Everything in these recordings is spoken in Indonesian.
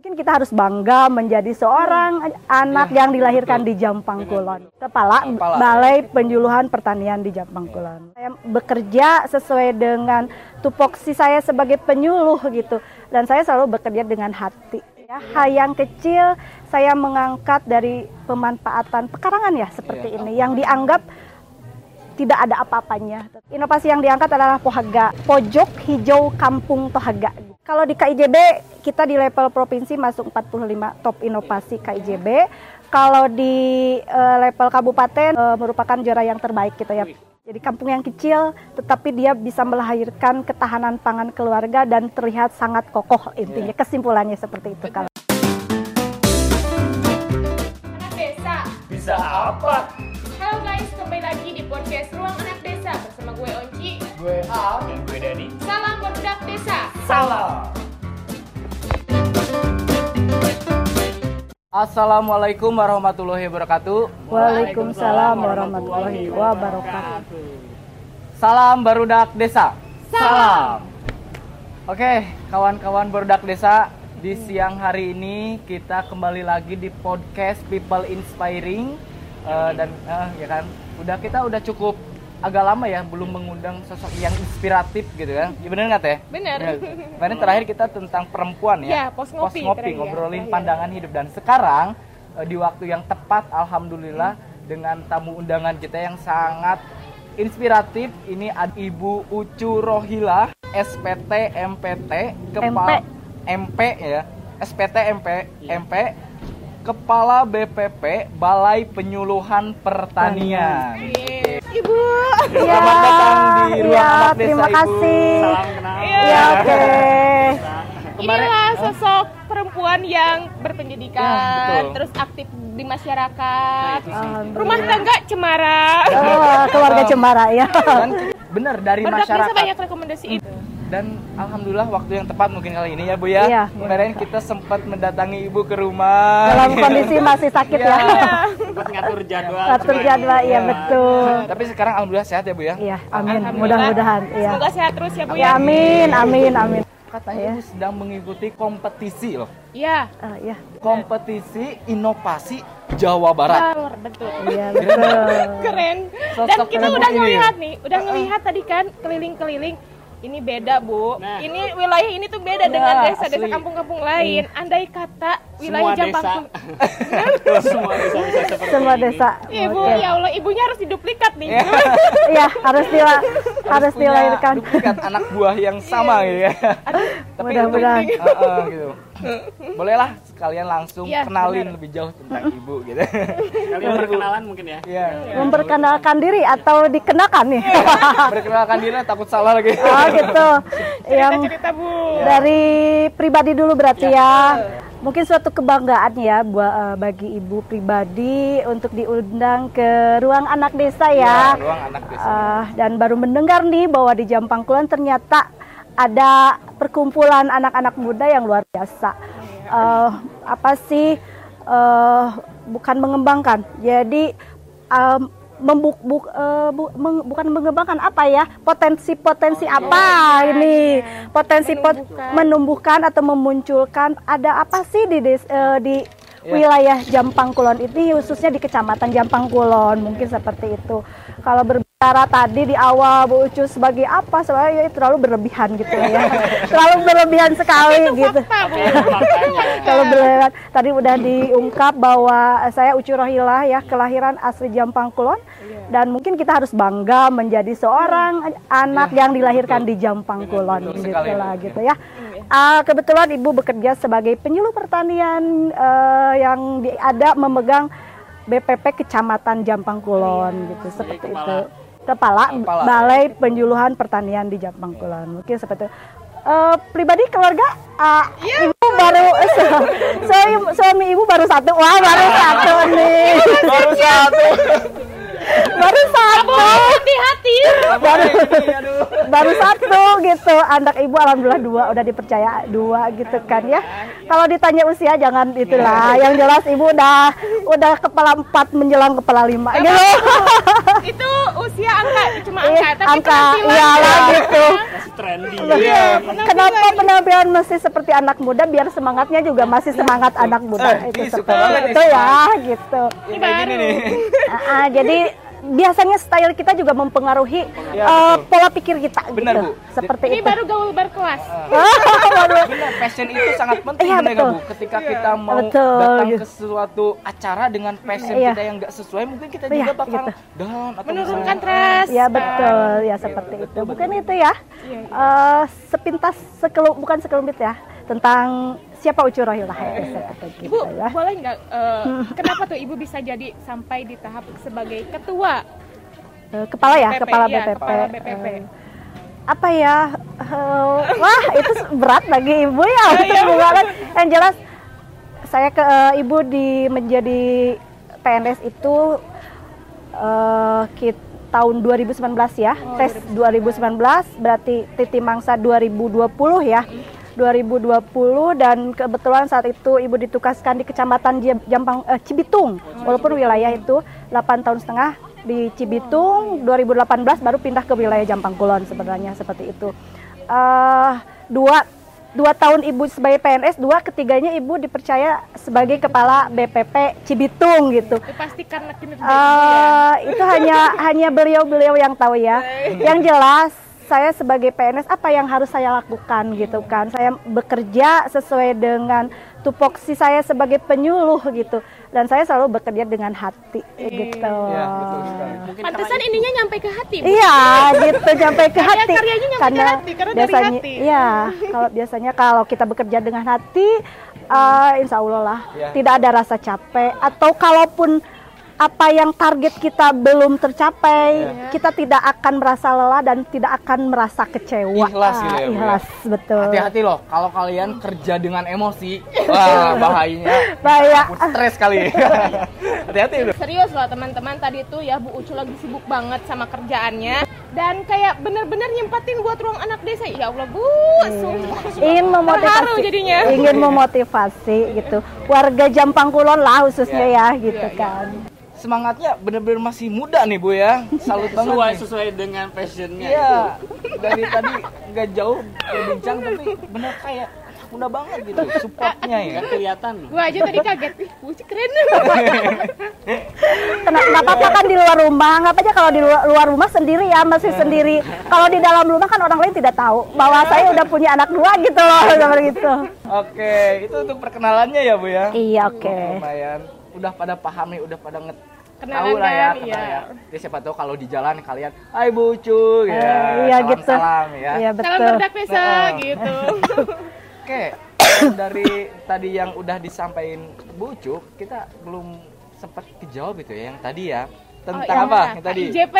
Mungkin kita harus bangga menjadi seorang anak Iya, yang dilahirkan betul. di Jampang Kulon. Kepala, Kepala. Balai Penjuluhan Pertanian di Jampang Kulon. Saya bekerja sesuai dengan tupoksi saya sebagai penyuluh gitu. Dan saya selalu bekerja dengan hati. Ya, hal yang kecil saya mengangkat dari pemanfaatan pekarangan ya seperti Iya. ini yang dianggap tidak ada apa-apanya. Inovasi yang diangkat adalah Pohaga, pojok hijau kampung Tohaga. Kalau di KIJB kita di level provinsi masuk 45 top inovasi KIJB. Kalau di eh, level kabupaten eh, merupakan juara yang terbaik gitu ya. Jadi kampung yang kecil tetapi dia bisa melahirkan ketahanan pangan keluarga dan terlihat sangat kokoh intinya. Kesimpulannya seperti itu kalau Anak Desa. Bisa apa? Halo guys, kembali lagi di podcast Ruang Anak Desa bersama gue Onci. Gue Al dan gue Dani. Desa. Salam. Assalamualaikum warahmatullahi wabarakatuh. Waalaikumsalam warahmatullahi wabarakatuh. Salam barudak desa. Salam. Oke, kawan-kawan barudak desa, di siang hari ini kita kembali lagi di podcast People Inspiring Eh, dan eh, ya kan, udah kita udah cukup agak lama ya belum mengundang sosok yang inspiratif gitu kan. Ya bener nggak teh? Bener. Ya, Kemarin terakhir kita tentang perempuan ya. Ya, pos ngopi terakhir ya. ngobrolin Iya. pandangan hidup dan sekarang eh, di waktu yang tepat alhamdulillah dengan tamu undangan kita yang sangat inspiratif ini ada Ibu Ucu Rohila SPT MPT kepala MP ya SPT MP MP Kepala BPP Balai Penyuluhan Pertanian. Ibu. Selamat datang di ruang iya, anak desa terima Ibu. kasih. Salam kenal. Ya, oke. Kemarin- Inilah sosok perempuan yang berpendidikan, Ya, betul. terus aktif di masyarakat. Alhamdulillah. Rumah tangga cemara. Oh, keluarga cemara ya. Dan benar dari Berdak desa masyarakat. banyak rekomendasi itu. Dan alhamdulillah waktu yang tepat mungkin kali ini ya Bu ya. Iya. Kemarin kita sempat mendatangi Ibu ke rumah. Dalam kondisi masih sakit ya. Iya. Sempat ngatur jadwal. Atur jadwal, iya betul. Tapi sekarang alhamdulillah sehat ya Bu ya. Iya, amin. Alhamdulillah. Mudah-mudahan. Iya. Semoga sehat terus ya Bu Ya, ya. amin, amin, amin. Katanya Iya. Ibu sedang mengikuti kompetisi loh. Iya. Ah, iya, Kompetisi inovasi Jawa Barat. Betul, betul. iya betul. Keren. Sosok Dan kita udah ngelihat nih, udah ngelihat tadi kan keliling-keliling. Ini beda, Bu. Nah. Ini wilayah ini tuh beda Ya, dengan desa-desa kampung-kampung lain. Andai kata wilayah Semua Jampang desa. Semua desa bisa seperti Semua ini. desa. Ibu, Oke. ya Allah, ibunya harus diduplikat nih. Iya, harus dila harus dilahirkan. duplikat anak buah yang sama gitu ya. Tapi Mudah-mudahan. itu- Heeh, gitu. Bolehlah sekalian langsung Iya, kenalin benar. lebih jauh tentang Ibu gitu. Kalian berkenalan mungkin ya. Iya. Memperkenalkan diri atau dikenakan nih? Berkenalkan diri takut salah lagi. Oh gitu. Yang Cerita, Bu. dari pribadi dulu berarti ya. Mungkin suatu kebanggaan ya buat eh, bagi ibu pribadi untuk diundang ke ruang anak desa ya. Ya, ruang anak desa. Eh, dan baru mendengar nih bahwa di Jampang Kulon ternyata ada perkumpulan anak-anak muda yang luar biasa. Eh, apa sih eh, bukan mengembangkan. Jadi em, membuk buk- eh, bu- meng- bukan mengembangkan apa ya potensi-potensi apa ini potensi pot- Menumbuhkan. menumbuhkan atau memunculkan ada apa sih di des- eh, di Ya. wilayah Jampang Kulon ini khususnya di kecamatan Jampang Kulon mungkin seperti itu kalau berbicara tadi di awal Bu Ucu sebagai apa? Sebenarnya ya terlalu berlebihan gitu ya. Terlalu berlebihan sekali gitu. Fakta, Bu. Makanya. kalau berlewat tadi udah diungkap bahwa saya Ucu Rohilah ya kelahiran asli Jampang Kulon. Dan mungkin kita harus bangga menjadi seorang anak yang dilahirkan di Jampang Kulon betul gitu sekali, lah gitu ya. Ah, kebetulan ibu bekerja sebagai penyuluh pertanian eh, yang di- ada memegang BPP Kecamatan Jampang Kulon gitu seperti itu. Kepala, Kepala. Balai Penyuluhan Pertanian di Jampang Kulon mungkin seperti itu. Eh, pribadi keluarga ah, ibu baru suami, suami ibu baru satu wah baru satu nih Baru satu. baru satu. Hati-hati. baru baru satu gitu. Anak ibu alhamdulillah dua udah dipercaya dua gitu kan ya. Kalau ditanya usia jangan itulah. Yang jelas ibu udah udah kepala empat menjelang kepala lima. Gitu Itu ya angka, cuma Ih, angka, tapi angka. iyalah gitu. Masih trending. Iya. Kenapa penampilan mesti seperti anak muda? Biar semangatnya juga masih semangat anak muda. Eh, itu seperti itu ya gitu. Ini baru. nih. Ah, jadi biasanya style kita juga mempengaruhi Iya, eh, betul. pola pikir kita Benar, gitu. Bu. Seperti Ini itu. baru gaul berkelas. Waduh. Benar, passion itu sangat penting Iya, benar betul. Bu? Ketika kita mau Betul, datang gitu. ke suatu acara dengan passion Iya. kita yang nggak sesuai, mungkin kita Iya, juga bakal gitu. down atau Menurunkan trust. Ya betul, ya seperti itu. Bukan itu ya. Eh, sepintas sekelu, bukan sekelumit ya tentang siapa Ucu Rohilah itu seperti Ibu, gitu ya. boleh nggak, eh, kenapa tuh Ibu bisa jadi sampai di tahap sebagai ketua Eh, kepala ya, BP, kepala BPP. kepala BPP. Eh, apa ya? eh, wah, itu berat bagi ibu ya. Itu iya. banget. Yang jelas saya ke eh, ibu di menjadi PNS itu eh kit- tahun 2019 ya. Oh, Tes 2019 berarti Titi Mangsa 2020 ya. 2020 dan kebetulan saat itu ibu ditugaskan di kecamatan Jam- Jampang eh, Cibitung walaupun wilayah itu 8 tahun setengah di Cibitung 2018 baru pindah ke wilayah Jampang Kulon sebenarnya seperti itu Eh, dua dua tahun ibu sebagai PNS dua ketiganya ibu dipercaya sebagai kepala BPP Cibitung gitu itu pasti karena kinerja Ibu ya. Eh, itu hanya hanya beliau-beliau yang tahu ya. Yang jelas saya sebagai PNS apa yang harus saya lakukan gitu kan. Saya bekerja sesuai dengan tupoksi saya sebagai penyuluh gitu. Dan saya selalu bekerja dengan hati gitu. Iya, betul sekali. Mungkin Pantesan karena ininya nyampe ke hati. Bu. Iya, gitu sampai ke Karya- hati. karyanya nyampe ke hati, karena dari biasanya, hati. Iya, kalau biasanya kalau kita bekerja dengan hati, eh, insya Allah lah, Iya. tidak ada rasa capek. Atau kalaupun apa yang target kita belum tercapai, Iya. kita tidak akan merasa lelah dan tidak akan merasa kecewa. Ikhlas gitu ya, Ah, Bu, ya? Ikhlas, betul. Hati-hati loh, kalau kalian kerja dengan emosi, wah bahayanya. Bahaya. Stres kali. Hati-hati loh. Serius loh teman-teman tadi tuh ya Bu Ucu lagi sibuk banget sama kerjaannya dan kayak bener-bener nyempatin buat ruang anak desa. Ya Allah Bu, sumpah. ingin memotivasi Terharu jadinya. ingin memotivasi gitu warga Jampang Kulon lah khususnya Iya. ya gitu Iya, iya. kan Semangatnya bener-bener masih muda nih Bu ya. Salut banget sesuai nih. sesuai dengan passionnya. Iya, dari tadi nggak jauh berbincang tapi bener kayak muda banget gitu supportnya ya. Kan kelihatan. Gua aja tadi kaget. Ih, Bu Ucu keren. Kena- nggak apa-apa kan di luar rumah nggak apa aja kalau di luar, luar rumah sendiri ya masih sendiri kalau di dalam rumah kan orang lain tidak tahu bahwa saya udah punya anak dua gitu loh seperti itu Oke, itu untuk perkenalannya ya Bu ya. iya oke Lumayan. Udah pada paham nih, udah pada nget tahu lah ya, kan, kenal iya. ya. Jadi siapa tahu kalau di jalan kalian, Hai Bu Ucu, ya. Eh, iya salam, gitu Salam ya. iya Salam betul berdak desa Nah. gitu. Oke, dari tadi yang udah disampaikan Bu Ucu, kita belum sempat kejawab itu ya yang tadi ya. Tentang Oh, apa? iya, Yang tadi. IJP.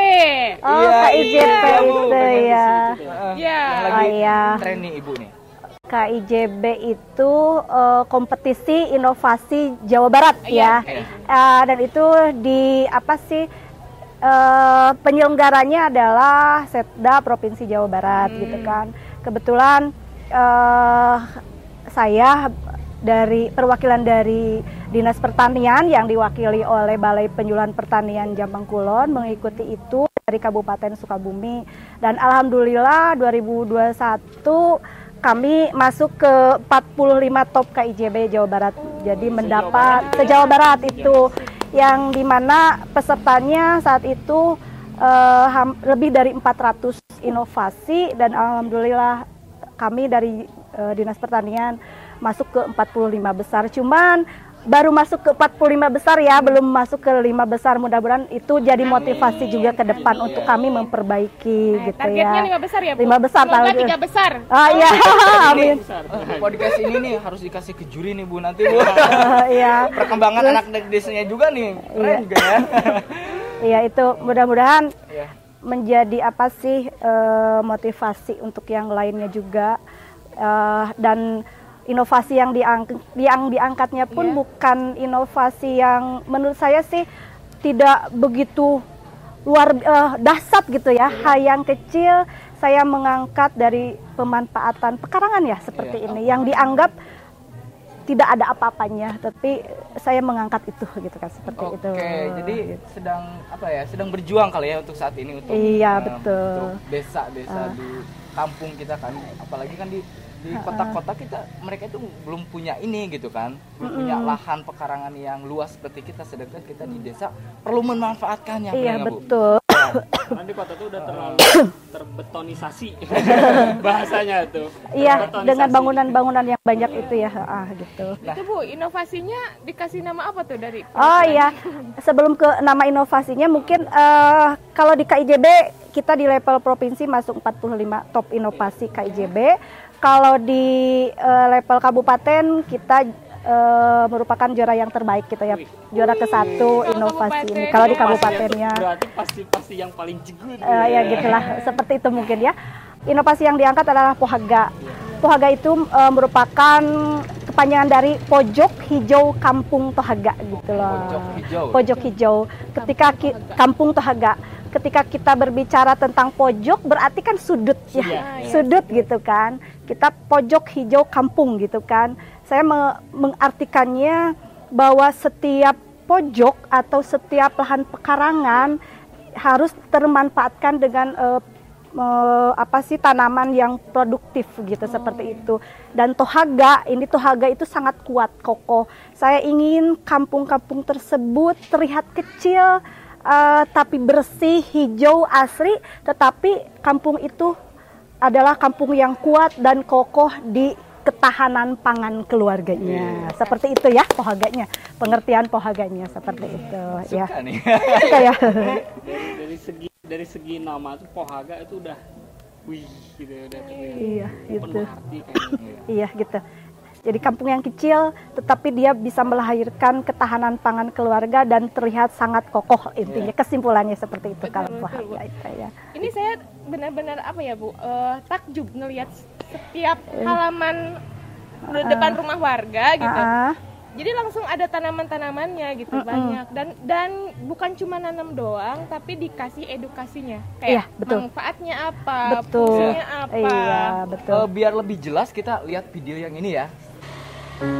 oh Iya, KIJP iya, itu ya Iya. Yang lagi Oh, iya. tren nih Ibu nih. KIJB itu eh, kompetisi inovasi Jawa Barat Iya. ya Iya. Eh, dan itu di apa sih eh, penyelenggaranya adalah Setda Provinsi Jawa Barat Hmm. gitu kan kebetulan eh, saya dari perwakilan dari Dinas Pertanian yang diwakili oleh Balai Penjualan Pertanian Jampang Kulon mengikuti itu dari Kabupaten Sukabumi dan alhamdulillah 2021 kami masuk ke 45 top KIJB Jawa Barat. Jadi mendapat se Jawa Barat itu yang di mana pesertanya saat itu ham- lebih dari 400 inovasi dan alhamdulillah kami dari eh, Dinas Pertanian masuk ke 45 besar. Cuman baru masuk ke 45 besar ya, belum masuk ke lima besar. Mudah-mudahan itu jadi motivasi juga ke depan untuk kami memperbaiki Nah, gitu targetnya ya. lima besar ya Bu? Lima besar target. tiga besar. Ah iya, amin. Besar. Eh, podcast ini nih harus dikasih ke juri nih Bu nanti Bu. Eh, Iya. Perkembangan anak desanya juga nih. Keren Iya. juga ya. Iya itu mudah-mudahan Iya. menjadi apa sih eh, motivasi untuk yang lainnya juga Eh, dan inovasi yang diang yang diangkatnya pun Iya. bukan inovasi yang menurut saya sih tidak begitu luar eh, dahsyat gitu ya hal yang kecil saya mengangkat dari pemanfaatan pekarangan ya seperti Iya. ini yang dianggap tidak ada apa-apanya tapi saya mengangkat itu gitu kan seperti Oke, itu. jadi Gitu. sedang apa ya? Sedang berjuang kali ya untuk saat ini untuk Iya, eh, betul. untuk desa-desa di kampung kita kan, apalagi kan di di kota-kota kita mereka itu belum punya ini gitu kan, belum punya lahan pekarangan yang luas seperti kita, sedangkan kita di desa perlu memanfaatkannya. Iya nggak, Bu? betul. Karena di kota tuh udah terlalu terbetonisasi bahasanya tuh. Iya dengan bangunan-bangunan yang banyak itu ya, ah gitu. Itu Bu, inovasinya dikasih nama apa tuh dari Oh iya, sebelum ke nama inovasinya mungkin eh, kalau di KIJB kita di level provinsi masuk 45 top inovasi KIJB. Kalau di eh, level kabupaten kita eh, merupakan juara yang terbaik kita ya, juara ke satu inovasi ini. Kalau di kabupatennya, Berarti pasti pasti yang paling jegun. eh, ya gitulah, seperti itu mungkin ya. Inovasi yang diangkat adalah pohaga. Pohaga itu eh, merupakan kepanjangan dari pojok hijau kampung Tohaga gitu loh Pojok hijau. pojok hijau. Ketika ki- kampung Tohaga, ketika kita berbicara tentang pojok berarti kan sudut ya, Iya, iya. sudut gitu kan. Kita pojok hijau kampung gitu kan. Saya me- mengartikannya bahwa setiap pojok atau setiap lahan pekarangan harus termanfaatkan dengan eh, eh, apa sih tanaman yang produktif gitu seperti itu dan tohaga ini tohaga itu sangat kuat kokoh saya ingin kampung-kampung tersebut terlihat kecil eh, tapi bersih hijau asri tetapi kampung itu adalah kampung yang kuat dan kokoh di ketahanan pangan keluarganya. Seperti itu ya pohaganya. Pengertian pohaganya seperti itu ya. Suka nih. Suka ya. Dari, dari segi dari segi nama tuh Pohaga itu udah wih gitu ya, udah iya gitu. penuh arti kayaknya. Iya gitu. Jadi kampung yang kecil, tetapi dia bisa melahirkan ketahanan pangan keluarga dan terlihat sangat kokoh intinya. Kesimpulannya seperti itu Betul, kalau Bu. ya, itu ya. Ini saya benar-benar apa ya Bu? Eh, takjub ngelihat setiap halaman depan rumah warga gitu. Ah, Jadi langsung ada tanaman-tanamannya gitu Mm-mm. banyak dan dan bukan cuma nanam doang tapi dikasih edukasinya Iya, kayak betul. manfaatnya apa, betul. fungsinya apa. Iya, betul. Eh, biar lebih jelas kita lihat video yang ini ya. Halo,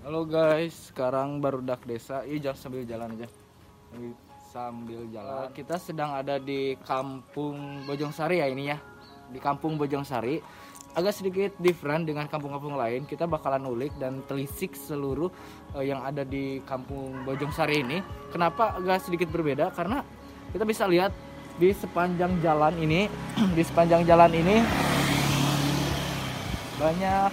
halo guys. Sekarang baru dak desa. Iya jangan sambil jalan aja. Sambil- jalan. Kita sedang ada di Kampung Bojongsari ya ini ya. Di Kampung Bojongsari. Agak sedikit different dengan kampung-kampung lain. Kita bakalan ulik dan telisik seluruh eh, yang ada di Kampung Bojongsari ini. Kenapa agak sedikit berbeda? Karena kita bisa lihat di sepanjang jalan ini, di sepanjang jalan ini banyak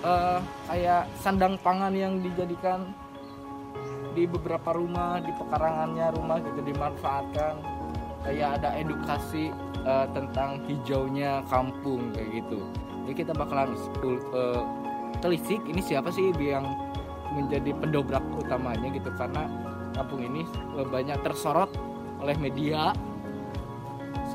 eh, kayak sandang pangan yang dijadikan di beberapa rumah di pekarangannya rumah gitu dimanfaatkan. Kayak ada edukasi eh, tentang hijaunya kampung kayak gitu. Jadi kita bakalan eh, telisik ini siapa sih yang menjadi pendobrak utamanya gitu? Karena kampung ini banyak tersorot oleh media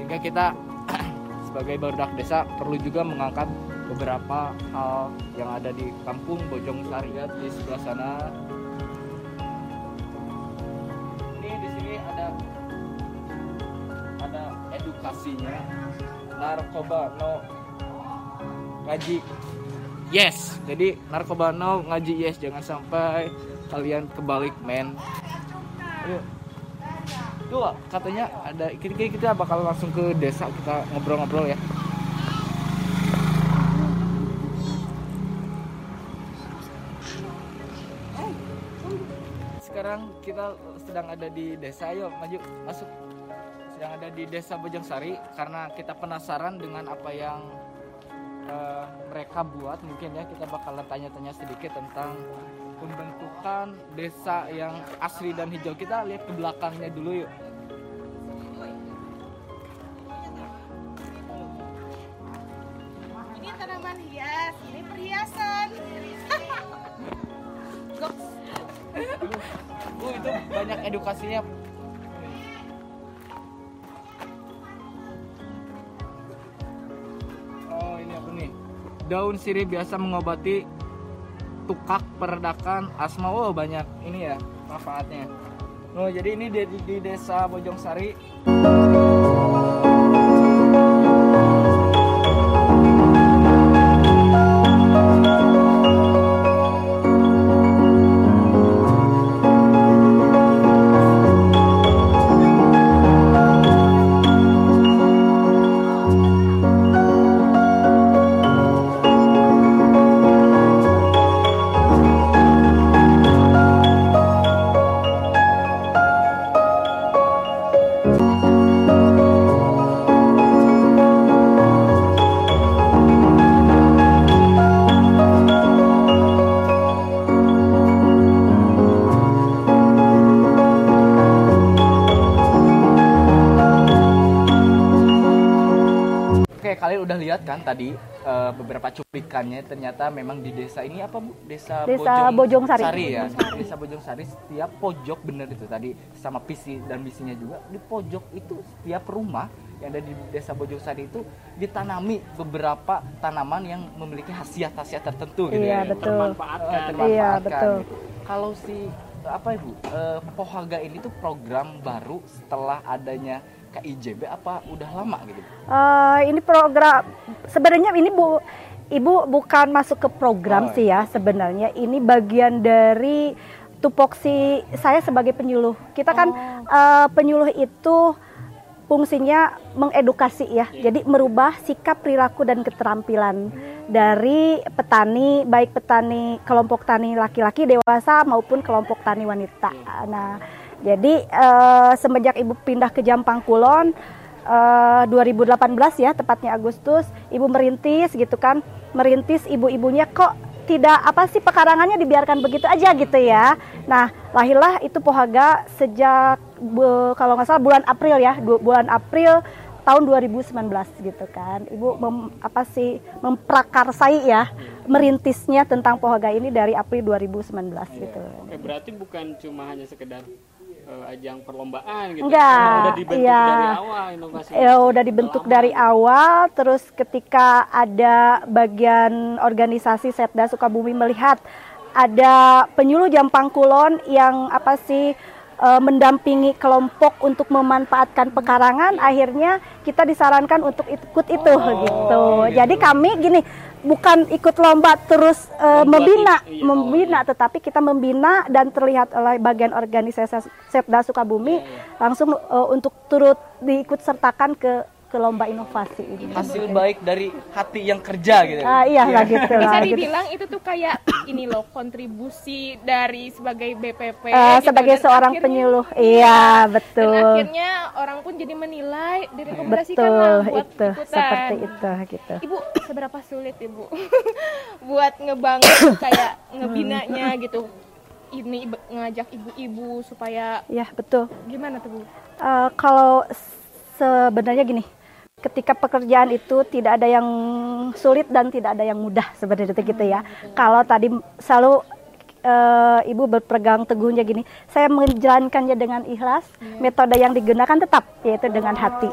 sehingga kita sebagai barudak desa perlu juga mengangkat beberapa hal yang ada di kampung Bojong Sari ya, di sebelah sana. Ini di sini ada ada edukasinya. Narkoba no ngaji. Yes jadi narkoba no ngaji yes. Jangan sampai kalian kebalik men. Ayo. Tuh katanya ada kita, kita bakal langsung ke desa kita ngobrol-ngobrol ya. Sekarang kita sedang ada di desa ayo maju masuk. Sedang ada di desa Bojongsari karena kita penasaran dengan apa yang mereka buat mungkin ya kita bakalan tanya-tanya sedikit tentang pembentukan desa yang asri dan hijau. Kita lihat ke belakangnya dulu yuk. Ini tanaman hias, ini perhiasan. Uh, itu banyak edukasinya daun sirih biasa mengobati tukak peredakan asma. Oh banyak ini ya manfaatnya. Oh jadi ini di, di desa Bojongsari udah lihat kan tadi eh, beberapa cuplikannya ternyata memang di desa ini apa Bu? Desa, Desa Bojong Sari. ya. Desa Bojong Sari setiap pojok bener itu tadi sama visi dan misinya juga di pojok itu setiap rumah yang ada di Desa Bojong Sari itu ditanami beberapa tanaman yang memiliki khasiat-khasiat tertentu gitu Iya, ya. betul. Termanfaatkan. termanfaatkan Iya, betul. gitu. Kalau si apa ibu eh, Pohaga ini tuh program baru setelah adanya KIJB apa udah lama gitu? Eh, ini program sebenarnya ini bu ibu bukan masuk ke program Oh, sih ya sebenarnya. Ini bagian dari tupoksi saya sebagai penyuluh. Kita kan eh, penyuluh itu fungsinya mengedukasi ya. Jadi merubah sikap perilaku dan keterampilan dari petani baik petani kelompok tani laki-laki dewasa maupun kelompok tani wanita. Nah jadi eh, semenjak ibu pindah ke Jampang Kulon eh, 2018 ya tepatnya Agustus ibu merintis gitu kan. Merintis ibu-ibunya kok tidak apa sih pekarangannya dibiarkan begitu aja? gitu ya. Nah lahirlah itu Pohaga sejak bu- kalau nggak salah bulan April ya du- bulan April tahun 2019 gitu kan. Ibu mem- apa sih memprakarsai ya merintisnya tentang Pohaga ini dari April 2019 gitu. Eh, berarti bukan cuma hanya sekedar eh, ajang perlombaan gitu. Enggak, Emang udah dibentuk iya. dari awal inovasi. ya udah dibentuk dari awal terus ketika ada bagian organisasi Setda Sukabumi melihat ada penyuluh Jampang Kulon yang apa sih eh, mendampingi kelompok untuk memanfaatkan pekarangan akhirnya kita disarankan untuk ikut itu gitu. Jadi kami gini bukan ikut lomba terus Membuat membina iya, oh, membina tetapi kita membina dan terlihat oleh bagian organisasi Setda Sukabumi langsung eh, untuk turut diikut sertakan ke ke lomba inovasi ini. Hasil baik dari hati yang kerja gitu. Ah, iya lah gitu Bisa lah. gitu. dibilang itu tuh kayak ini loh kontribusi dari sebagai BPP Eh, gitu. sebagai Dan seorang akhirnya- penyuluh, iya Dan betul, akhirnya orang pun jadi menilai, direkomendasikan betul lah buat itu ikutan. seperti itu gitu. Ibu seberapa sulit ibu buat ngebangun kayak ngebinanya gitu. Ini ngajak ibu-ibu supaya Ya betul. gimana tuh bu? Eh, kalau sebenarnya gini, ketika pekerjaan itu tidak ada yang sulit dan tidak ada yang mudah sebenarnya gitu ya. Kalau tadi selalu eh, ibu berpegang teguhnya gini, saya menjalankannya dengan ikhlas. Metode yang digunakan tetap yaitu dengan hati.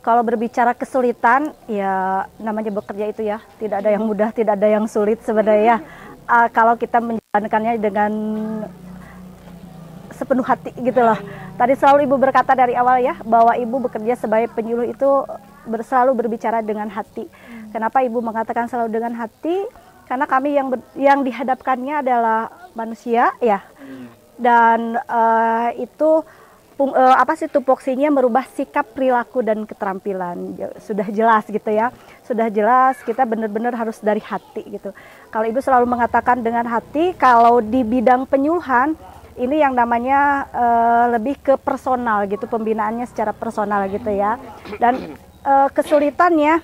Kalau berbicara kesulitan, ya namanya bekerja itu ya, tidak ada yang mudah, tidak ada yang sulit sebenarnya. ya. Ah, kalau kita menjalankannya dengan sepenuh hati gitu loh. Tadi selalu ibu berkata dari awal ya bahwa ibu bekerja sebagai penyuluh itu selalu berbicara dengan hati. Kenapa ibu mengatakan selalu dengan hati? Karena kami yang ber- yang dihadapkannya adalah manusia ya. Dan eh, itu pung- eh, apa sih tupoksinya merubah sikap perilaku dan keterampilan Je- sudah jelas gitu ya sudah jelas kita benar-benar harus dari hati gitu kalau ibu selalu mengatakan dengan hati kalau di bidang penyuluhan ini yang namanya eh, lebih ke personal gitu pembinaannya secara personal gitu ya. Dan eh, kesulitannya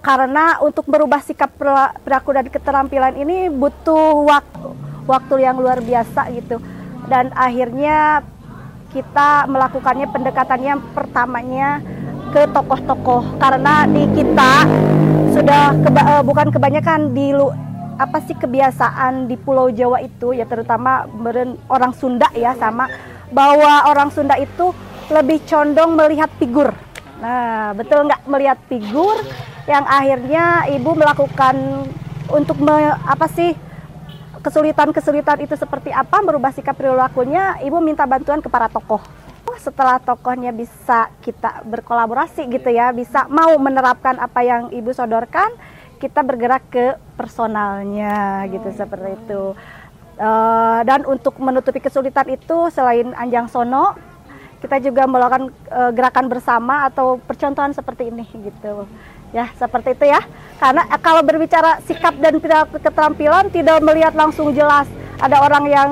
karena untuk merubah sikap perilaku dan keterampilan ini butuh waktu waktu yang luar biasa gitu. Dan akhirnya kita melakukannya pendekatannya pertamanya ke tokoh-tokoh. Karena di kita sudah keba- eh, bukan kebanyakan di apa sih kebiasaan di Pulau Jawa itu ya terutama orang Sunda ya sama bahwa orang Sunda itu lebih condong melihat figur. Nah, betul nggak melihat figur yang akhirnya ibu melakukan untuk me- apa sih kesulitan-kesulitan itu seperti apa merubah sikap perilakunya ibu minta bantuan ke para tokoh Oh, setelah tokohnya bisa kita berkolaborasi gitu ya bisa mau menerapkan apa yang ibu sodorkan kita bergerak ke personalnya gitu seperti itu. Eh, dan untuk menutupi kesulitan itu selain Anjang Sono kita juga melakukan eh, gerakan bersama atau percontohan seperti ini gitu. Ya seperti itu ya. Karena eh, kalau berbicara sikap dan keterampilan tidak melihat langsung jelas ada orang yang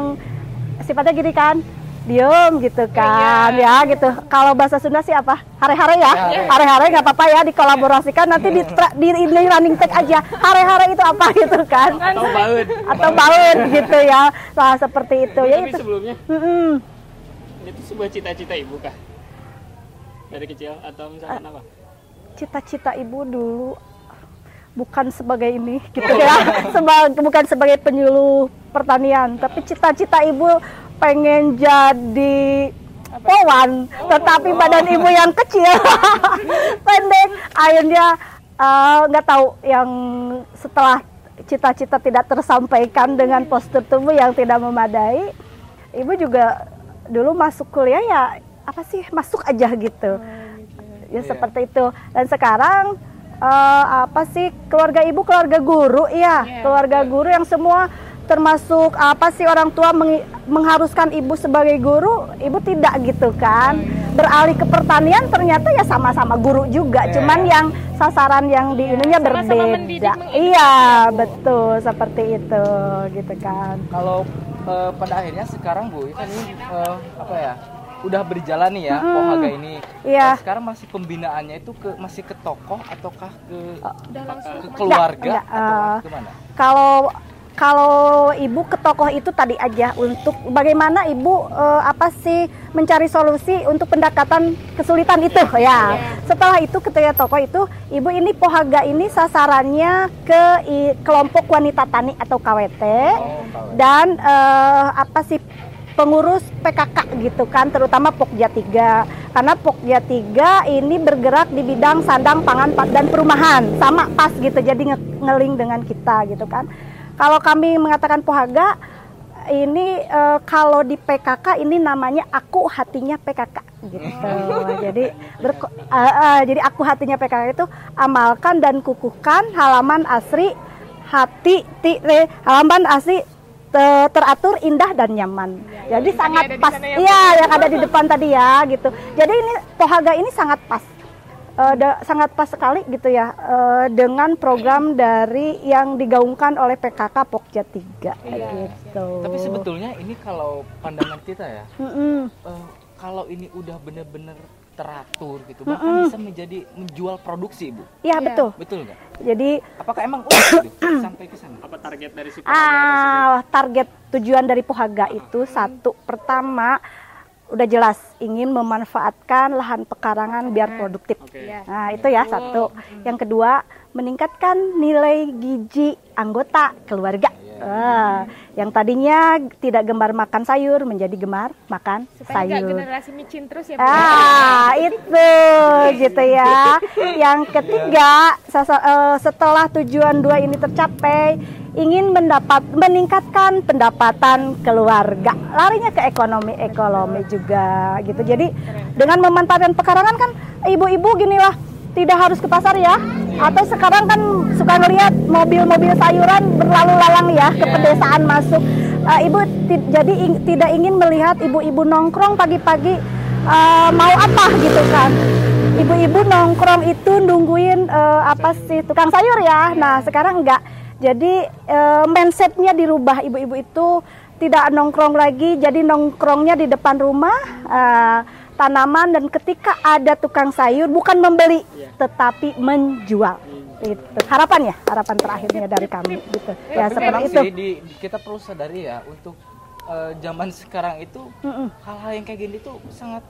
sifatnya gini kan diem gitu kan ya gitu. Kalau bahasa Sunda sih apa? Hare-hare ya? Hare-hare nggak apa-apa ya dikolaborasikan. Nanti di, di, di running tag aja. Hare-hare itu apa gitu kan? Atau baut. atau baut gitu ya. Nah seperti itu. Ya Tapi itu. sebelumnya? Mm-mm. itu sebuah cita-cita ibu kah? Dari kecil atau misalkan apa? cita-cita ibu dulu bukan sebagai ini gitu ya. Sebagai bukan sebagai penyuluh pertanian tapi cita-cita ibu pengen jadi powan tetapi badan ibu yang kecil. Pendek. Akhirnya eh, nggak tahu yang setelah cita-cita tidak tersampaikan dengan postur tubuh yang tidak memadai ibu juga dulu masuk kuliah ya apa sih masuk aja gitu. Ya Iya. seperti itu. Dan sekarang eh, apa sih keluarga ibu keluarga guru ya Iya, keluarga guru yang semua termasuk apa sih orang tua mengi- mengharuskan ibu sebagai guru ibu tidak gitu kan beralih ke pertanian ternyata ya sama-sama guru juga Iya. cuman yang sasaran yang di ininya berbeda mendidik, mengeduksi iya betul seperti itu gitu kan Kalau eh, pada akhirnya sekarang Bu, kan ini eh, apa ya? Udah berjalan nih ya Pohaga ini. Iya. Nah, sekarang masih pembinaannya itu ke masih ke tokoh ataukah ke langsung ke ke keluarga Enggak, atau enggak, gimana? kalau kalau ibu ke tokoh itu tadi aja untuk bagaimana ibu eh, apa sih mencari solusi untuk pendekatan kesulitan itu ya. Setelah itu ketika tokoh itu ibu ini pohaga ini sasarannya ke i- kelompok wanita tani atau KWT Oh, dan eh, apa sih pengurus PKK gitu kan terutama Pokja 3 karena Pokja 3 ini bergerak di bidang sandang pangan pa- dan perumahan. Sama pas gitu jadi nge- ngeling dengan kita gitu kan kalau kami mengatakan Pohaga ini eh, kalau di PKK ini namanya aku hatinya PKK gitu jadi berko- eh, eh, jadi aku hatinya PKK itu amalkan dan kukuhkan halaman asri hati ti, re, halaman asli te- teratur indah dan nyaman. Jadi Tadi sangat ada di pas. ya, Iya, yang ada di depan tadi ya gitu. Jadi ini Pohaga ini sangat pas. Eh, da- sangat pas sekali gitu ya eh, dengan program dari yang digaungkan oleh PKK Pokja 3 gitu. Tapi sebetulnya ini kalau pandangan kita ya, Mm-mm. eh, kalau ini udah bener-bener teratur gitu, bahkan bisa menjadi menjual produksi, Bu. Iya betul. Betul nggak? Jadi Apakah emang udah gitu sampai ke sana? Apa target dari si Pohaga? Ah, target tujuan dari Pohaga itu satu pertama udah jelas ingin memanfaatkan lahan pekarangan biar produktif. Oke. Iya. Nah, itu ya satu. Yang kedua, meningkatkan nilai gizi anggota keluarga. Ah, yang tadinya tidak gemar makan sayur menjadi gemar makan supaya nggak sayur. generasi micin terus ya Bu. Ah, itu gitu ya. Yang ketiga, sasa- eh, setelah tujuan dua ini tercapai, ingin mendapat meningkatkan pendapatan keluarga. Larinya ke ekonomi ekonomi juga gitu. Jadi dengan memanfaatkan pekarangan kan ibu-ibu ginilah tidak harus ke pasar ya. Atau sekarang kan suka ngelihat mobil-mobil sayuran berlalu lalang ya ke pedesaan masuk. Eh, ibu jadi ing- tidak ingin melihat ibu-ibu nongkrong pagi-pagi eh, mau apa gitu kan. Ibu-ibu nongkrong itu nungguin eh, apa sih tukang sayur ya. Nah, sekarang enggak. Jadi eh, mindsetnya dirubah ibu-ibu itu tidak nongkrong lagi, jadi nongkrongnya di depan rumah eh, tanaman dan ketika ada tukang sayur bukan membeli tetapi menjual. Itu harapan ya, harapan terakhirnya dari kami gitu. Ya Tapi seperti itu. sih di, kita perlu sadari ya untuk eh, zaman sekarang itu hal-hal yang kayak gini tuh sangat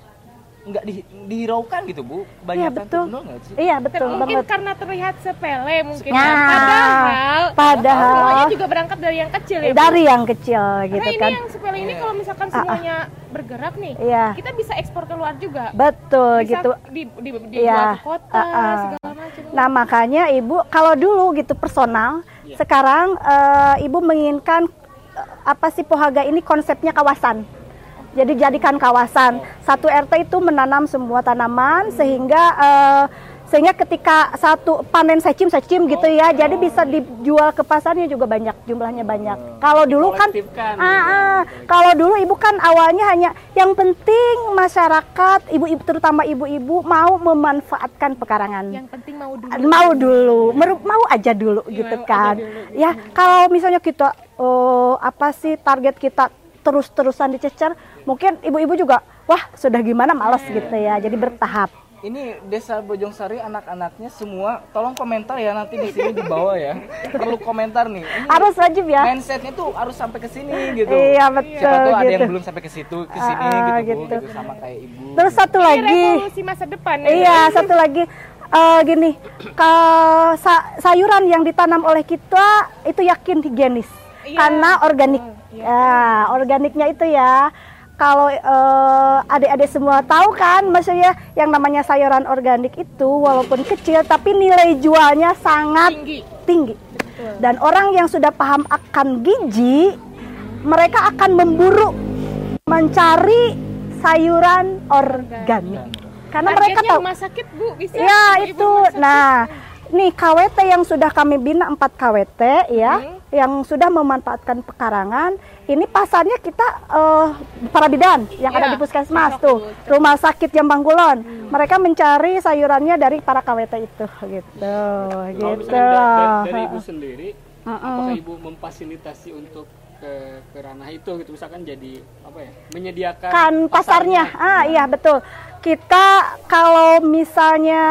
nggak di, dihiraukan gitu bu Iya banyak betul. benar nggak sih Iya betul mungkin banget. karena terlihat sepele mungkin Nah, ya. padahal padahal- semuanya juga berangkat dari yang kecil ya Bu. Dari yang kecil gitu Karena ini kan. yang sepele ini kalau misalkan Ah, ah. semuanya bergerak nih Iya. kita bisa ekspor keluar juga Betul bisa gitu. di, di, dijual Iya. ke kota Ah, ah. segala macam Nah makanya ibu kalau dulu gitu personal, sekarang eh, ibu menginginkan eh, apa sih pohaga ini konsepnya kawasan. Jadi jadikan kawasan. Satu RT itu menanam semua tanaman sehingga eh, sehingga ketika satu panen secim secim gitu ya, jadi bisa dijual ke pasarnya juga banyak jumlahnya banyak. Kalau dulu kan, ah, gitu. ah, kalau dulu ibu kan awalnya hanya yang penting masyarakat, ibu-ibu terutama ibu-ibu mau memanfaatkan pekarangan. Yang penting mau dulu. Mau dulu meru- mau aja dulu gitu mau kan. dulu, ya kalau misalnya kita eh, apa sih target kita terus-terusan dicecer mungkin ibu-ibu juga wah sudah gimana? Males gitu ya. Jadi bertahap. Ini desa Bojong Sari anak-anaknya semua tolong komentar ya nanti di sini di bawah ya. Perlu komentar nih. Ini harus wajib ya. mindsetnya tuh harus sampai ke sini gitu. Iya betul siapa tuh ada yang gitu. belum sampai ke situ ke sini Ah, gitu, Bu, gitu. gitu sama kayak ibu. Terus satu Ini lagi. revolusi masa depan ya. Iya, satu lagi. Eh, gini, ke sa- sayuran yang ditanam oleh kita itu yakin higienis. Iya. karena organik. Ya, organiknya itu ya. Kalau eh, adik-adik semua tahu kan, maksudnya yang namanya sayuran organik itu walaupun kecil tapi nilai jualnya sangat Tinggi. tinggi. Dan orang yang sudah paham akan gizi, mereka akan memburu mencari sayuran organik. Karena mereka Targetnya tahu rumah sakit bu bisa Ya itu. Nah, nih KWT yang sudah kami bina 4 KWT ya, Hmm. Yang sudah memanfaatkan pekarangan, ini pasarnya kita eh, para bidan yang Ya, ada di puskesmas cocok tuh, rumah sakit Jambang Kulon. Mereka mencari sayurannya dari para KWT itu gitu. Kalau gitu. misalnya da- da- dari ibu sendiri, Mm-mm. apakah ibu memfasilitasi untuk ke, ke ranah itu gitu misalkan jadi apa ya menyediakan kan pasarnya. Ah iya betul. Kita kalau misalnya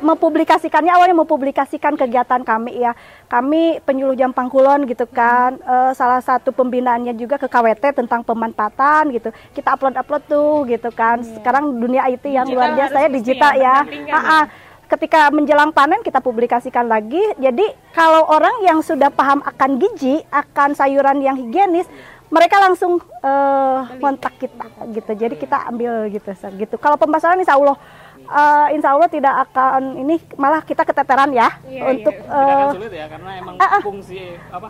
mempublikasikannya awalnya mempublikasikan kegiatan kami ya. Kami penyuluh Jampang Kulon gitu kan. Eh, salah satu pembinaannya juga ke KWT tentang pemanfaatan gitu. Kita upload-upload tuh gitu kan. Sekarang dunia IT yang Digital luar biasa ya mesti digital ya, ya. pendampingan Ah, ah. Ketika menjelang panen kita publikasikan lagi. Jadi kalau orang yang sudah paham akan gizi, akan sayuran yang higienis, mereka langsung eh, kontak kita gitu. Jadi kita ambil gitu, gitu. Kalau pemasaran Insya Allah, eh, Insya Allah tidak akan ini malah kita keteteran ya Iya, untuk iya. tidak akan eh, sulit ya karena emang ah, ah. fungsi apa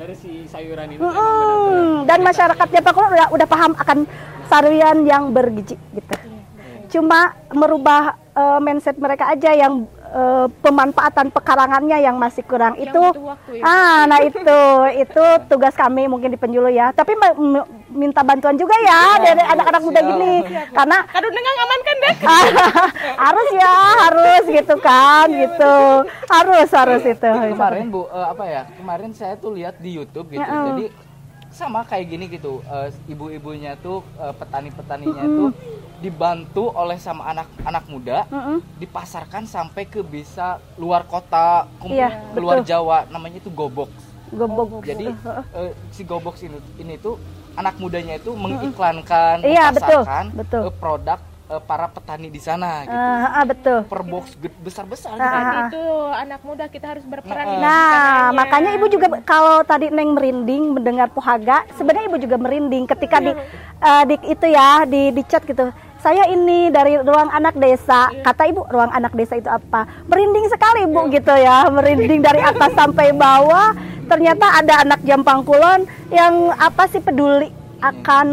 dari si sayuran itu mm, emang benar-benar dan masyarakat Jepang udah udah paham akan sayuran yang bergizi gitu. Cuma merubah eh, mindset mereka aja yang eh, pemanfaatan pekarangannya yang masih kurang Yang itu butuh waktu ya. Ah, nah itu itu tugas kami mungkin di penjulu ya. Tapi minta bantuan juga ya dari anak-anak muda siap. gini. Karena dengar aman kan dek harus ya, harus gitu kan, gitu. Harus harus itu. kemarin bu eh, apa ya kemarin saya tuh lihat di YouTube gitu Ya, jadi sama kayak gini gitu eh, ibu-ibunya tuh eh, petani-petaninya tuh dibantu oleh sama anak-anak muda Mm-mm. dipasarkan sampai ke bisa luar kota Iya, luar betul. Jawa namanya itu gobox Gobok. jadi Heeh. eh, si gobox ini ini tuh anak mudanya itu mengiklankan Iya, betul, memasarkan betul. eh, produk eh, para petani di sana gitu Ah, ah, betul. per box besar-besar gitu. ah, ah. itu anak muda kita harus berperan di Nah, sekitarnya. makanya ibu juga kalau tadi Neng merinding mendengar pohaga, sebenarnya ibu juga merinding ketika di, eh, di itu ya di di chat gitu. Saya ini dari ruang anak desa. Kata ibu, ruang anak desa itu apa? Merinding sekali ibu gitu ya, merinding dari atas sampai bawah. Ternyata ada anak Jampang Kulon yang apa sih peduli akan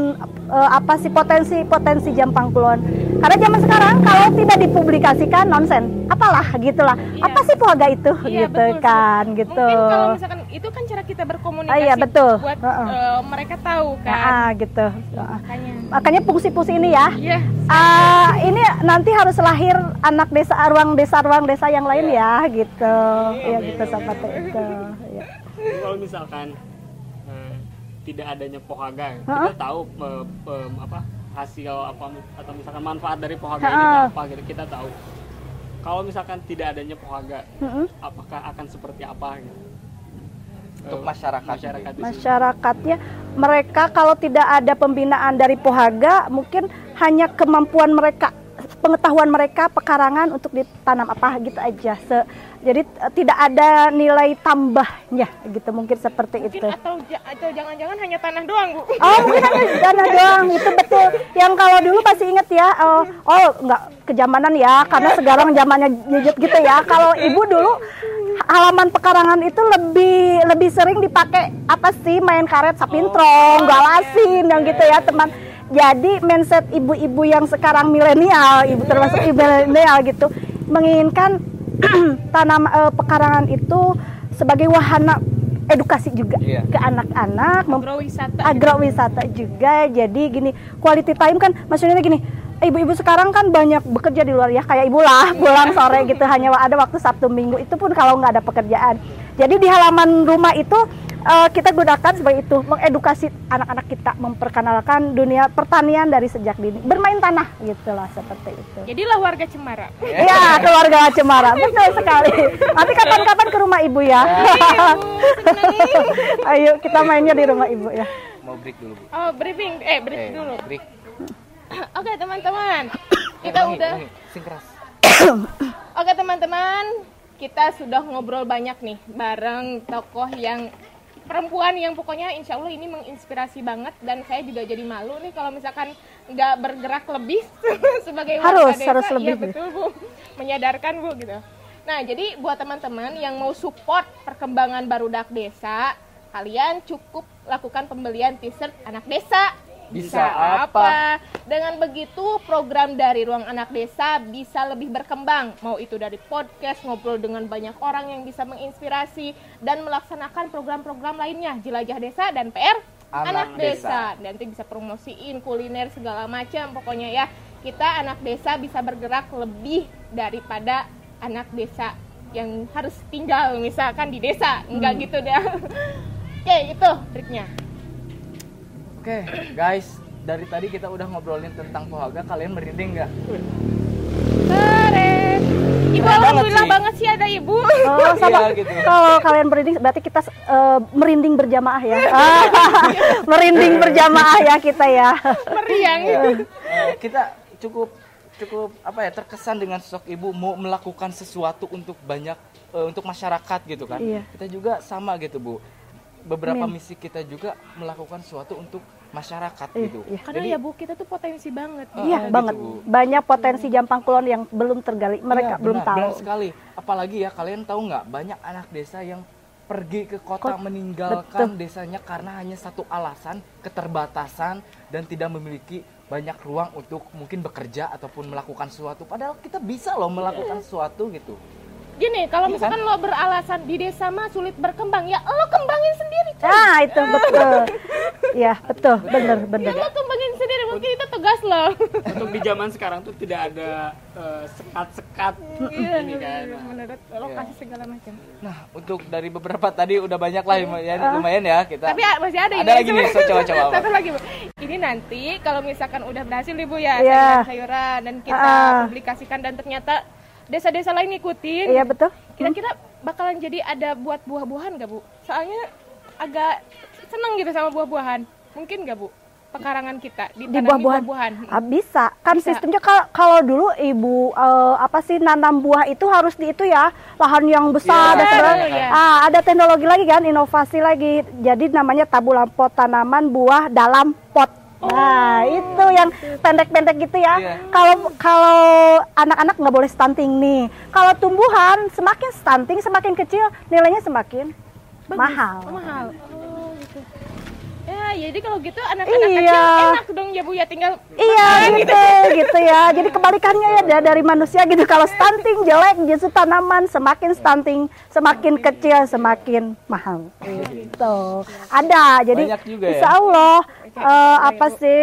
eh, apa sih potensi-potensi Jampang Kulon. Karena zaman sekarang kalau tidak dipublikasikan nonsen, apalah gitulah. Iya. Apa sih pohaga itu Iya, gitu betul, kan Sih. gitu. Mungkin kalau misalkan itu kan cara kita berkomunikasi Ah, iya, betul. buat Heeh. eh, mereka tahu kan. Ah, gitu. Ah. Makanya. Makanya fungsi-fungsi ini ya. Iya. Ah, ini nanti harus lahir anak desa ruang desa ruang desa yang lain ya gitu. Iya gitu seperti itu. Iya. Kalau misalkan tidak adanya pohaga Heeh. kita tahu eh, eh, apa hasil apa atau misalkan manfaat dari pohaga ini Heeh. apa gitu kita tahu kalau misalkan tidak adanya pohaga Mm-mm. apakah akan seperti apa gitu Untuk Eh, masyarakat masyarakat di sini. Masyarakatnya mereka kalau tidak ada pembinaan dari Pohaga mungkin hanya kemampuan mereka pengetahuan mereka pekarangan untuk ditanam apa gitu aja. Se- jadi eh, tidak ada nilai tambahnya gitu mungkin seperti Mungkin itu. atau ja- atau jangan-jangan hanya tanah doang bu. Oh mungkin hanya dana doang itu betul. Yang kalau dulu pasti inget ya, oh, oh nggak kejamanan ya, karena sekarang zamannya gadget gitu ya. Kalau ibu dulu halaman pekarangan itu lebih lebih sering dipakai apa sih main karet sapintrong, galasin yang gitu ya teman. Jadi mindset ibu-ibu yang sekarang milenial, ibu termasuk ibu milenial gitu, menginginkan tanam eh, pekarangan itu sebagai wahana edukasi juga Iya. ke anak-anak, Agrowisata. agrowisata juga jadi gini quality time kan maksudnya gini ibu-ibu sekarang kan banyak bekerja di luar ya kayak ibu lah pulang sore gitu hanya ada waktu Sabtu Minggu itu pun kalau nggak ada pekerjaan jadi di halaman rumah itu eh, kita gunakan sebagai itu mengedukasi anak-anak kita memperkenalkan dunia pertanian dari sejak dini bermain tanah gitulah seperti itu Jadilah warga Cemara. Iya keluarga Cemara betul sekali nanti kapan-kapan ke rumah ibu ya Iya, Bu. Seneng. ayo kita mainnya di rumah ibu ya Mau break dulu, Bu. Oh, briefing. Eh, brief Eh, dulu. break. Oke, teman-teman. Kita Ulangi, udah ulangi. Sing keras. Oke teman-teman, kita sudah ngobrol banyak nih bareng tokoh yang perempuan yang pokoknya insya Allah ini menginspirasi banget dan saya juga jadi malu nih kalau misalkan nggak bergerak lebih sebagai warga Harus, desa. harus lebih, Iya betul bu, menyadarkan bu gitu. Nah jadi buat teman-teman yang mau support perkembangan barudak desa, kalian cukup lakukan pembelian t-shirt anak desa. Bisa apa? Dengan begitu program dari Ruang Anak Desa bisa lebih berkembang. Mau itu dari podcast, ngobrol dengan banyak orang yang bisa menginspirasi dan melaksanakan program-program lainnya. Jelajah Desa dan PR Anak Desa. Nanti bisa promosiin kuliner segala macam pokoknya ya. Kita anak desa bisa bergerak lebih daripada anak desa yang harus tinggal misalkan di desa. Enggak gitu deh. Oke, itu triknya. Oke, guys, dari tadi kita udah ngobrolin tentang Pohaga, kalian merinding nggak? Keren. Ibu Keren banget alhamdulillah sih. banget sih ada ibu. Oh, sama. Iya, gitu. Kalau kalian merinding berarti kita eh, merinding berjamaah ya. Ah, merinding berjamaah ya kita ya. Meriang. Eh, kita cukup cukup apa ya terkesan dengan sosok ibu mau melakukan sesuatu untuk banyak eh, untuk masyarakat gitu kan. Iya. Kita juga sama gitu bu. Beberapa Amin. misi kita juga melakukan sesuatu untuk masyarakat Iya, gitu. iya. Karena ya bu kita tuh potensi banget. Ah, Iya gitu, banget. Banyak potensi Jampang Kulon yang belum tergali. Mereka Iya, belum benar, tahu. benar sekali. Apalagi ya kalian tahu nggak banyak anak desa yang pergi ke kota Kot- meninggalkan betul. desanya karena hanya satu alasan keterbatasan dan tidak memiliki banyak ruang untuk mungkin bekerja ataupun melakukan sesuatu. Padahal kita bisa loh melakukan sesuatu gitu. Gini, kalau Iya misalkan lo beralasan di desa mah sulit berkembang, ya lo kembangin sendiri. coy. Nah itu betul. Ya betul, bener Ya bener. lo kembangin sendiri, mungkin itu tugas lo. Untuk di zaman sekarang tuh tidak ada eh, sekat-sekat Iya, ini kan. Nah, menurut lokasi segala macam. Nah, untuk dari beberapa tadi udah banyak lah lumayan, lumayan ya kita. Tapi ah, masih ada Ada lagi nih, so coba-coba. apa? Satu lagi bu. Ini nanti kalau misalkan udah berhasil nih bu ya Iya. sayuran-sayuran dan kita Ah. publikasikan dan ternyata desa-desa lain ngikutin. Iya betul. Kira-kira bakalan jadi ada buat buah-buahan gak bu? Soalnya agak seneng gitu sama buah-buahan. Mungkin gak bu? Pekarangan kita Di buah-buahan. buah-buahan. Ah, bisa. Kan Bisa. sistemnya kalau dulu ibu eh, apa sih nanam buah itu harus di itu ya lahan yang besar dan sebagainya. iya. Ah, ada teknologi lagi kan, inovasi lagi. Jadi namanya tabula pot tanaman buah dalam pot. Nah, itu yang pendek-pendek gitu ya. Iya. Kalau kalau anak-anak nggak boleh stunting nih. Kalau tumbuhan semakin stunting semakin kecil nilainya semakin Bagus. mahal. Oh, mahal. Oh, gitu. Ya, jadi kalau gitu anak-anak Iya. kecil enak dong ya bu ya tinggal Iya gitu, gitu ya. Jadi kebalikannya ya da- dari manusia gitu. Kalau stunting jelek, justru tanaman semakin stunting, semakin kecil, semakin mahal. Gitu. Ada. Jadi Banyak juga ya. Insya Allah eh, apa sih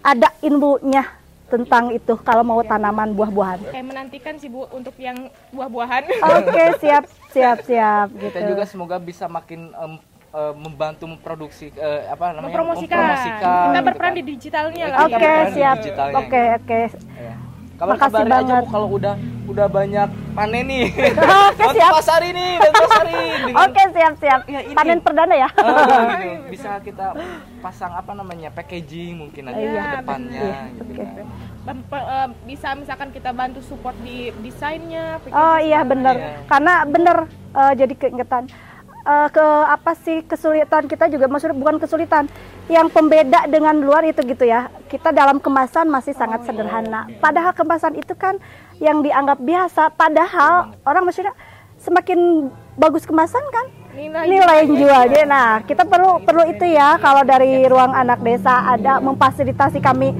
ada ilmunya tentang itu kalau mau tanaman buah-buahan. kayak menantikan sih bu untuk yang buah-buahan. Oke, siap, siap, siap. Gitu. Kita juga semoga bisa makin em, eh, membantu memproduksi eh, apa namanya? mempromosikan. mempromosikan, Kita gitu berperan kan. di digitalnya Iya, lah. Oke, berperan di siap. Oke, oke. Iya. Kabar Makasih kabarin aja banget. Bu kalau udah udah banyak panen nih. Oke, Untuk siap. pasari nih, dan pasari. dengan- Oke, siap, siap. Ya, ini. Panen perdana ya. Ah, gitu. Bisa kita pasang apa namanya? packaging mungkin nanti Iya, ke depannya bener. gitu Oke. kan. Eh, bisa misalkan kita bantu support di desainnya. Oh iya benar, Iya. karena benar eh, jadi keingetan Eh, ke apa sih kesulitan kita juga maksudnya bukan kesulitan, yang pembeda dengan luar itu gitu ya. Kita dalam kemasan masih sangat sederhana. Padahal kemasan itu kan yang dianggap biasa. Padahal orang maksudnya semakin bagus kemasan kan Nilai nilai jualnya. Nah kita perlu perlu itu ya kalau dari ruang anak desa ada memfasilitasi kami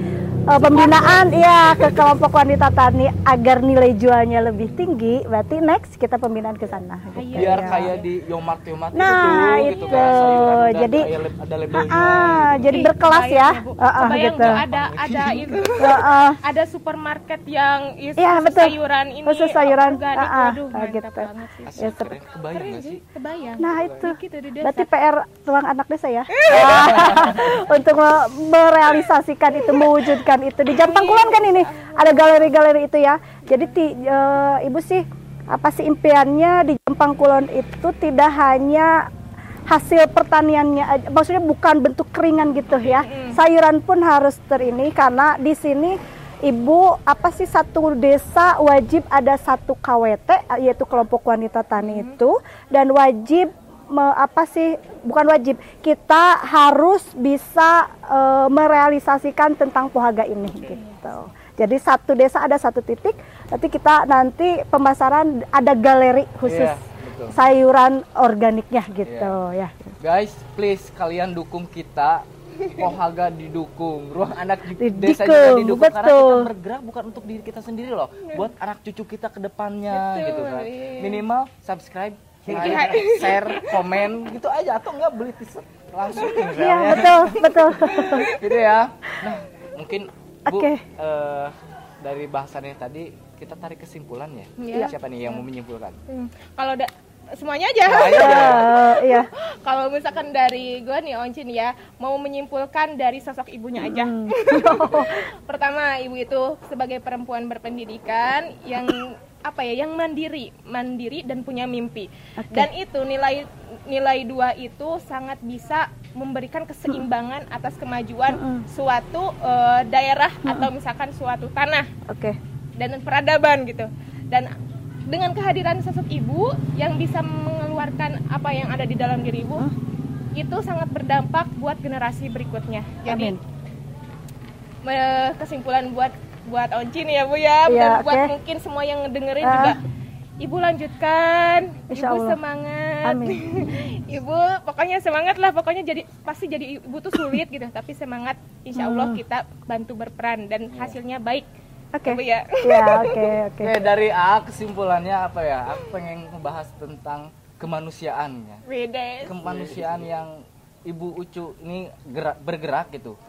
eh, pembinaan ya ke kelompok wanita tani agar nilai jualnya lebih tinggi. Berarti next kita pembinaan ke sana. gitu Biar ya. kayak di Yomart Yomart Nah, itu, gitu itu. kan. sayuran ada, Jadi- ada, lab- ada labelnya. Ah, gitu. jadi Ih, berkelas ya. kebayang Bu. Ah, ah, Kebayang gitu. ada ada itu. Ah, ah. ada supermarket yang is- Iya, khusus betul. sayuran ini Khusus sayuran. Ah, ah, Waduh, ah, mantap gitu. banget sih. Asik, Ya, keren. Kebayang Keren sih, kebayang. Nah itu, Gitu berarti PR ruang anak desa ya, untuk me- merealisasikan itu, mewujudkan itu. Di Jampang Kulon kan ini. Ada galeri-galeri itu ya. Jadi ti- eh, ibu sih apa sih impiannya di Jampang Kulon itu tidak hanya hasil pertaniannya, aja, maksudnya bukan bentuk keringan gitu ya. Sayuran pun harus terini karena di sini Ibu apa sih satu desa wajib ada satu KWT yaitu kelompok wanita tani itu. Dan wajib me- apa sih bukan wajib kita harus bisa eh, merealisasikan tentang pohaga ini gitu. Jadi satu desa ada satu titik. Nanti kita nanti pemasaran ada galeri khusus Iya, betul. sayuran organiknya gitu ya. Guys, please kalian dukung kita. Pohaga didukung, ruang anak ju- Didukung, desa juga didukung karena betul. kita bergerak bukan untuk diri kita sendiri loh, buat anak cucu kita ke depannya Betul, gitu kan. iya. Minimal subscribe, Iya. Like, share, komen gitu aja atau enggak beli t-shirt langsung Iya betul betul. gitu ya. Nah, mungkin Bu Oke. eh, dari bahasannya tadi kita tarik kesimpulan ya. Iya. Siapa nih yang mau menyimpulkan? Hmm, Kalau da- semuanya aja. Nah, deh. Eh, Iya. Kalau misalkan dari gue nih Oncin ya, mau menyimpulkan dari sosok ibunya aja. Hmm. Pertama, ibu itu sebagai perempuan berpendidikan yang apa ya, yang mandiri, mandiri dan punya mimpi. Oke. Dan itu nilai nilai dua itu sangat bisa memberikan keseimbangan atas kemajuan Mm-mm. suatu eh, daerah atau misalkan suatu tanah Oke. dan peradaban gitu. Dan dengan kehadiran sosok ibu yang bisa mengeluarkan apa yang ada di dalam diri ibu, Hmm. itu sangat berdampak buat generasi berikutnya. Jadi Amin. kesimpulan buat buat Oncin ya Bu ya, Iya, dan buat mungkin semua yang dengerin Ah. juga. Ibu lanjutkan, Insya ibu Allah. semangat, Amin. ibu pokoknya semangat lah, pokoknya jadi pasti jadi ibu tuh sulit gitu, tapi semangat, insya Allah Hmm. kita bantu berperan dan hasilnya baik, Oke. Bu ya. Ya, oke, oke. Oke, dari A kesimpulannya apa ya? Aku pengen membahas tentang kemanusiaan ya. Beda. Kemanusiaan yang Ibu Ucu ini gerak bergerak gitu.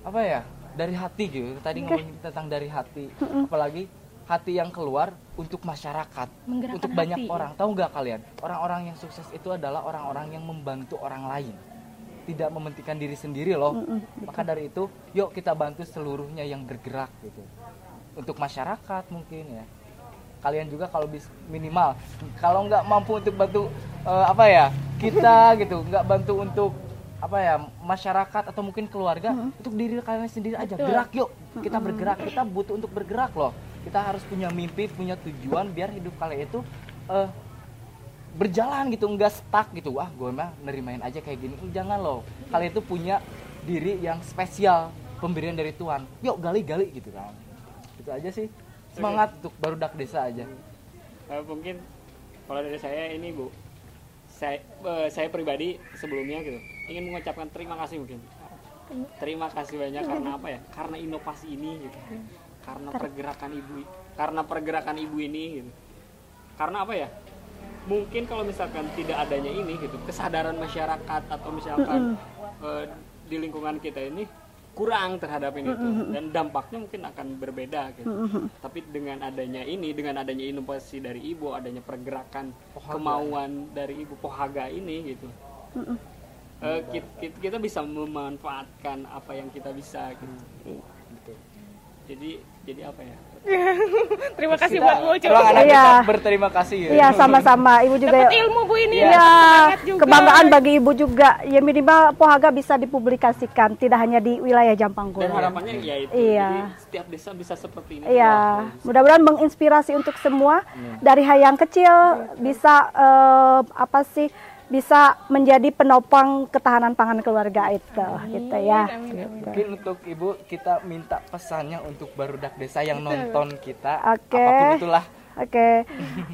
Apa ya? Dari hati gitu. Tadi ngomongin tentang dari hati. Apalagi hati yang keluar untuk masyarakat, Menggerakkan untuk banyak hati. orang. Tahu nggak kalian? Orang-orang yang sukses itu adalah orang-orang yang membantu orang lain. Tidak mementingkan diri sendiri loh. Maka dari itu, yuk kita bantu seluruhnya yang bergerak gitu. Untuk masyarakat mungkin ya. Kalian juga kalau bis minimal kalau nggak mampu untuk bantu eh, apa ya kita gitu, nggak bantu untuk apa ya masyarakat atau mungkin keluarga untuk diri kalian sendiri aja. Betul. gerak yuk. Kita bergerak. Kita butuh untuk bergerak loh. Kita harus punya mimpi punya tujuan biar hidup kalian itu eh, berjalan gitu. Nggak stuck gitu. Wah gue mah nerimain aja kayak gini. Jangan loh. Kalian itu punya diri yang spesial. Pemberian dari Tuhan. Yuk gali-gali gitu kan. Itu aja sih. Semangat untuk barudak desa aja. Eh, mungkin kalau dari saya ini bu saya eh, saya pribadi sebelumnya gitu ingin mengucapkan terima kasih mungkin. Terima kasih banyak karena apa ya? Karena inovasi ini gitu. Karena pergerakan ibu karena pergerakan ibu ini gitu. Karena apa ya? Mungkin kalau misalkan tidak adanya ini gitu kesadaran masyarakat atau misalkan eh, di lingkungan kita ini kurang terhadap ini tuh. Dan dampaknya mungkin akan berbeda gitu. Tapi dengan adanya ini dengan adanya inovasi dari ibu adanya pergerakan kemauan dari ibu pohaga ini gitu. Eh, kit- kit- kita, bisa memanfaatkan apa yang kita bisa gitu. Jadi jadi apa ya Terima kasih buat Bu Ucu. anak Iya. berterima kasih ya Iya, sama-sama. Ibu juga Dapat ilmu Bu ini. Iya, juga. kebanggaan bagi ibu juga. Ya minimal Pohaga bisa dipublikasikan, tidak hanya di wilayah Jampang dan harapannya ya itu Iya. jadi setiap desa bisa seperti ini Iya, Wah, mudah-mudahan menginspirasi untuk semua dari hal yang kecil bisa eh, apa sih bisa menjadi penopang ketahanan pangan keluarga itu, gitu ya. amin, amin. Gitu. Mungkin untuk Ibu kita minta pesannya untuk barudak desa yang nonton kita Oke. apa pun itulah Oke,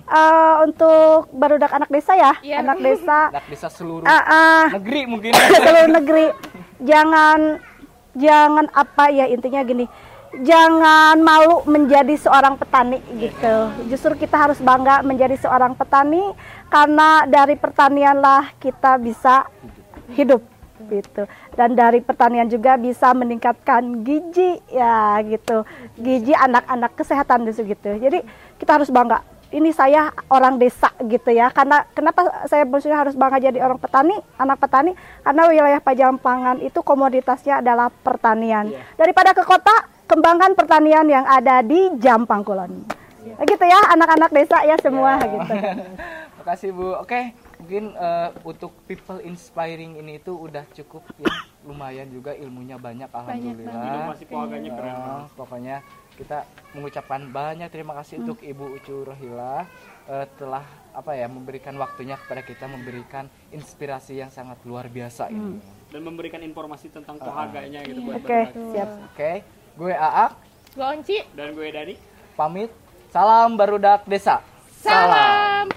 Eh, untuk barudak anak desa ya, Iya. anak desa, anak desa seluruh ah, ah, negeri mungkin seluruh negeri, jangan jangan apa ya intinya gini, jangan malu menjadi seorang petani gitu. Justru kita harus bangga menjadi seorang petani karena dari pertanianlah kita bisa hidup gitu. Dan dari pertanian juga bisa meningkatkan gizi ya gitu. Gizi anak-anak kesehatan gitu gitu. Jadi kita harus bangga. Ini saya orang desa gitu ya. Karena kenapa saya maksudnya harus bangga jadi orang petani, anak petani? Karena wilayah Pajampangan itu komoditasnya adalah pertanian. Daripada ke kota, kembangkan pertanian yang ada di Jampang Kulon. Gitu ya, anak-anak desa ya semua gitu. Makasih Bu. Oke, mungkin eh, untuk people inspiring ini itu udah cukup ya lumayan juga ilmunya banyak alhamdulillah Inovasi pohaganya keren Eh, banget. pokoknya kita mengucapkan banyak terima kasih untuk Ibu Ucu Rohila eh, telah apa ya memberikan waktunya kepada kita memberikan inspirasi yang sangat luar biasa ini. Dan memberikan informasi tentang pohaganya gitu buat Oke, baru-baru. siap. Oke, gue Aak Gonci, Dan gue Dani. pamit. Salam barudak desa. salam.